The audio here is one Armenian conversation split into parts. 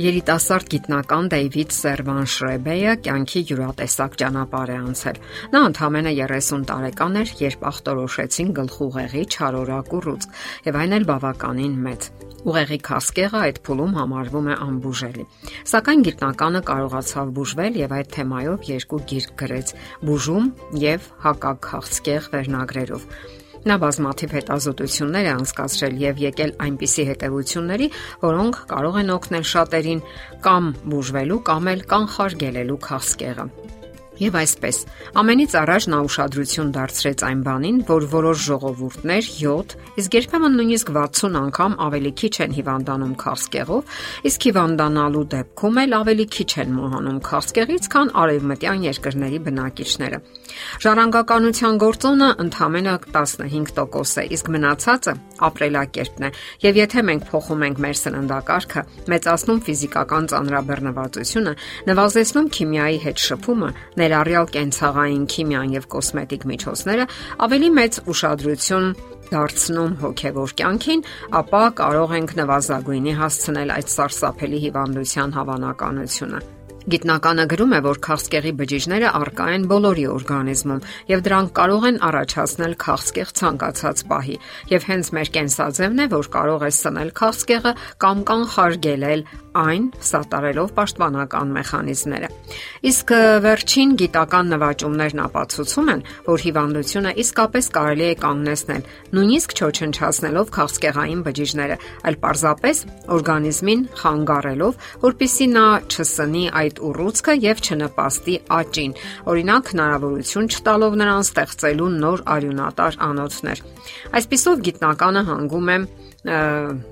Երիտասարդ գիտնական Դեյվիդ Սերվան Շրեբեյը կյանքի յուրատեսակ ճանապարհ է անցել։ Նա ընդամենը 30 տարեկան էր, երբ ախտորոշեցին գլխուղեղի չարորակ ուռուցք, եւ այն էլ բավականին մեծ։ Ուղեղի քասկեղը այդ փուլում համարվում է անբուժելի։ Սակայն գիտնականը կարողացավ բուժվել եւ այդ թեմայով երկու գիրք գրեց՝ Բուժում եւ Հակաքաղցկեղ վերնագրերով։ Նա բազմաթիվ հետազոտություններ է անցկացրել եւ եկել այնպիսի հետեւությունների, որոնք կարող են օգնել շատերին կամ բուժվելու կամ էլ կանխարգելելու քաղցկեղը։ Եվ այսպես, ամենից առաջ նա ուշադրություն դարձրեց այն բանին, որ որոշ ժողովուրդներ 7, իսկ երբեմն նույնիսկ 60 անգամ ավելի քիչ են հիվանդանում քարսկեղով, իսկ հիվանդանալու դեպքում էլ ավելի քիչ են մահանում քարսկեղից, քան արևմտյան երկրների բնակիչները։ Ժառանգականության գործոնը ընդամենը 15% է, իսկ մնացածը ապրելակերպն է։ Եվ եթե մենք փոխում ենք մեր սննդակարգը, մեծացնում ֆիզիկական ծանրաբեռնվածությունը, նվազեցնում քիմիայի հետ շփումը, ներառյալ կենցաղային քիմիան եւ կոսմետիկ միջոցները ավելի մեծ ուշադրություն դարձնում հոգեվոր կյանքին, ապա կարող ենք նվազագույնի հասցնել այդ սարսափելի հիվանդության հավանականությունը։ Գիտնականը գրում է, որ քաղցկեղի բջիջները արկա են բոլորի օրգանիզմում եւ դրանք կարող են առաջացնել քաղցկեղ ցանկացած պահի եւ հենց մեր կենսաձևն է, որ կարող է սնել քաղցկեղը կամ կանխարգելել այն սատարելով պաշտպանական մեխանիզմները։ Իսկ վերջին գիտական նվաճումներն ապացուցում են, որ հիվանդությունը իսկապես կարելի է կանգնեցնել, նույնիսկ չոչնչացնելով քաղցկեղային բջիջները, այլ պարզապես օրգանիզմին խանգարելով, որpիսի նա չսնի այդ ուռուցքը եւ չնպաստի աճին։ Օրինակ հնարավորություն չտալով նրան ստեղծելու նոր արյունատար անոթներ։ Այսպիսով գիտնականը հանգում է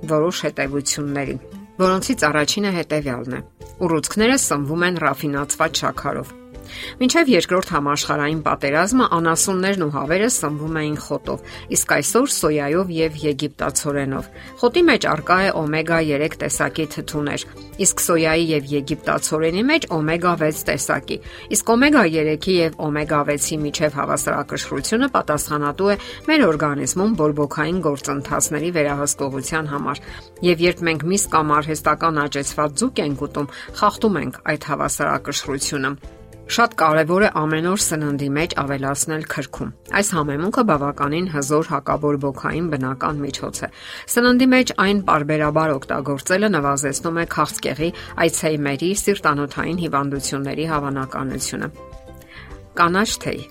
որոշ հետևությունների որոնցից առաջինը հետևյալն է. ուռուցքները սնվում են ռաֆինացված շաքարով։ Մինչև երկրորդ համաշխարհային պատերազմը անասուններն ու հավերը սնվում էին խոտով, իսկ այսօր սոյայով եւ եգիպտացորենով։ Խոտի մեջ արկա է օմեգա 3 տեսակի թթուներ, իսկ սոյայի եւ եգիպտացորենի մեջ օմեգա 6 տեսակի։ Իսկ օմեգա 3-ի եւ օմեգա 6-ի միջև հավասարակշռությունը պատասխանատու է մեր օրգանիզմում բորբոքային գործընթացների վերահսկողության համար։ Եվ երբ մենք միս կամ արհեստական աճեցված ձուկ ենք ուտում, խախտում ենք այդ հավասարակշռությունը։ Շատ կարևոր է ամեն օր սննդի մեջ ավելացնել քրքում։ Այս համեմունքը բավականին հզոր հակաբորբոքային բնական միջոց է։ Սննդի մեջ այն parberabar օգտագործելը նվազեցնում է քաղցկեղի, այցեյմերի, սիրտանոթային հիվանդությունների հավանականությունը։ Կանաչ թեյ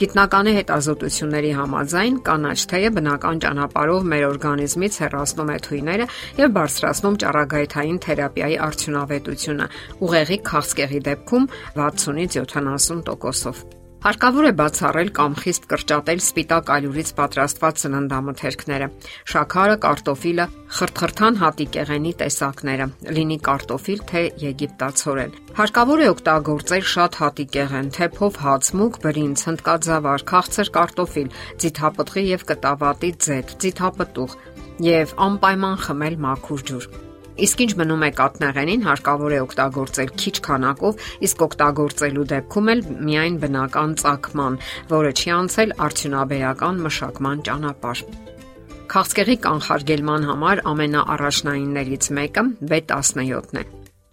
Գիտնականի հետազոտությունների համաձայն կանաչ թեյը բնական ճանապարհով մեր օրգանիզմից հեռացնում է թույները եւ բարձրացնում ճառագայթային թերապիայի արդյունավետությունը ուղեղի քաղցկեղի դեպքում 60-ից 70%-ով։ Հարկավոր է բացառել կամ խիստ կրճատել սպիտակ ալյուրից պատրաստված սննդամթերքները՝ շաքարը, կարտոֆիլը, խրթխրթան հատիկեղենի տեսակները՝ լինի կարտոֆիլ թե եգիպտացորեն։ Հարկավոր է օգտագործել շատ հատիկեղեն, թեփով հաց, մուկ բրինձ, հնդկաձավար, քաղցր կարտոֆիլ, ձիթապտղի եւ կտավատի ձեթ, ձիթապտուղ եւ անպայման խմել մաքուր ջուր։ Իսկ ինչ մնում է կատնեղենին, հարկավոր է օգտագործել քիչ քանակով, իսկ օգտագործելու դեպքում էլ միայն բնական ծակման, որը չի անցել արդյունաբերական մշակման ճանապարհ։ Քաղցկեղի կանխարգելման համար ամենաառաջնայիններից մեկը B17-ն է։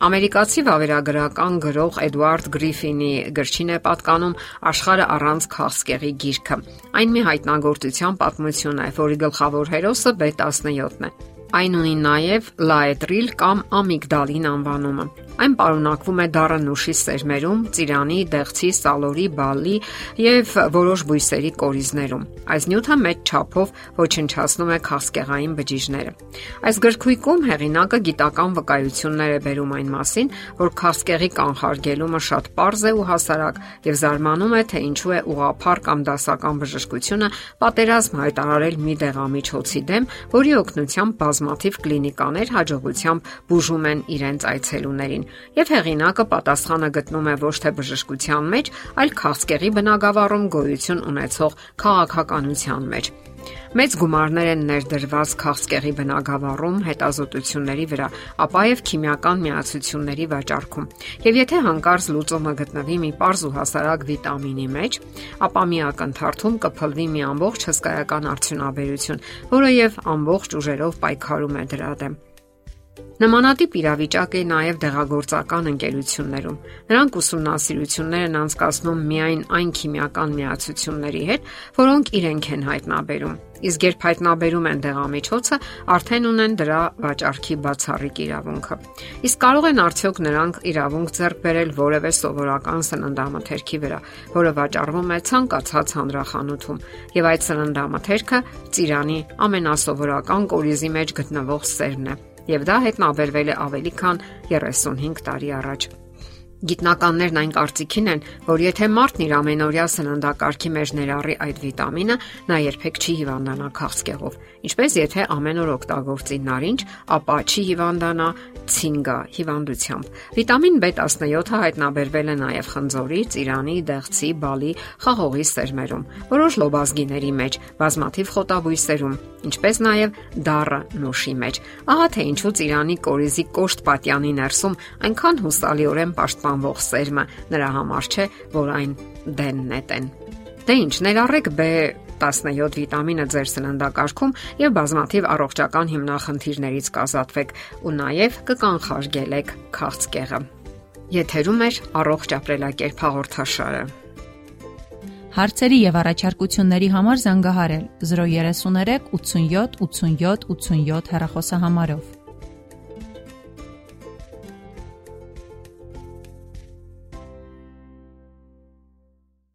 Ամերիկացի վավերագրական գրող Էդվարդ Գրիֆինի գրչին է պատկանում Աշխարհը առանց քաղցկեղի գիրքը։ Այն մի հայտնագործության պատմություն է, որի գլխավոր հերոսը B17-ն է։ Այն ունի նաև լաետրիլ կամ ամիգդալին անվանումը։ Այն պարունակվում է դառը նուշի սերմերում, ծիրանի, դեղցի, սալորի, բալի եւ որոշ բույսերի կորիզներում։ Այս նյութը մեծ չափով ոչնչացնում է քաղցկեղային բջիջները։ Այս գրքույկում հեղինակը գիտական վկայություններ է բերում այն մասին, որ քաղցկեղի կանխարգելումը շատ པարզ է ու հասարակ եւ զարմանում է, թե ինչու է ուղափառ կամ դասական բժշկությունը պատերազմ հայտարարել մի դեղամիջոցի դեմ, որի օգնությամբ բազմաթիվ կլինիկաներ հաջողությամբ բուժում են իրենց այցելուներին եւ հեղինակը պատասխանը գտնում է ոչ թե բժշկության մեջ, այլ քաղցկեղի բնագավառում գոյություն ունեցող քաղաքականության մեջ։ Մեծ գումարներ են ներդրված քաղցկեղի բնագավառում հետազոտությունների վրա, ապա եւ քիմիական միացությունների վաճառքում։ Եվ եթե հանկարծ լուծումը գտնվի մի པարզ ու հասարակ վիտամինի մեջ, ապա մի ակնթարթում կփլվի մի ամբողջ հսկայական արդյունաբերություն, որը եւ ամբողջ ուժերով պայքարում է դրա դեմ։ Նմանատիպ իրավիճակ է նաև դեղագործական ընկերություններում։ Նրանք ուսումնասիրություններ են անցկացնում միայն այն քիմիական միացությունների հետ, որոնք իրենք են հայտնաբերում։ Իսկ երբ հայտնաբերում են դեղամիջոցը, արդեն ունեն դրա վաճառքի բացառիկ իրավունքը։ Իսկ կարող են արդյոք նրանք իրավունք ձեռք բերել որևէ սովորական սննդամթերքի վրա, որը վաճառվում է ցանկացած հանրախանութում, եւ այդ սննդամթերքը ծիրանի ամենասովորական կորիզի մեջ գտնվող սերն է եւ դա հետնաբերվել է ավելի քան 35 տարի առաջ։ Գիտնականներն այն կարծիքին են, որ եթե մարդն իր ամենօրյա սննդակարգի մեջ ներառի այդ վիտամինը, նա երբեք չի հիվանդանա քաղցկեղով։ Ինչպես եթե ամեն օր օգտագործի նարինջ, ապա չի հիվանդանա ցինգա հիվանդությամբ։ Վիտամին B17-ը հայտնաբերվել է նաև խնձորի, ծիրանի, դեղցի, բալի, խաղողի սերմերում, որոշ լոբազգիների մեջ, բազմաթիվ խոտաբույսերում, ինչպես նաև դառը նոշի մեջ։ Ահա թե ինչու ծիրանի կորիզի կոշտ պատյանի ներսում այնքան հուսալիորեն պաշտպանվող սերմը նրա համար չէ, որ այն դեննետ են։ Դե ինչ, ներառեք B 17 վիտամինը ձեր սննդակարգում եւ բազմաթիվ առողջական հիմնախնդիրներից կազատվեք ու նաեւ կկանխարգելեք քաղցկեղը։ Եթերում է առողջ ապրելակերպ հաղորդաշարը։ Հարցերի եւ առաջարկությունների համար զանգահարել 033 87 87 87 հեռախոսահամարով։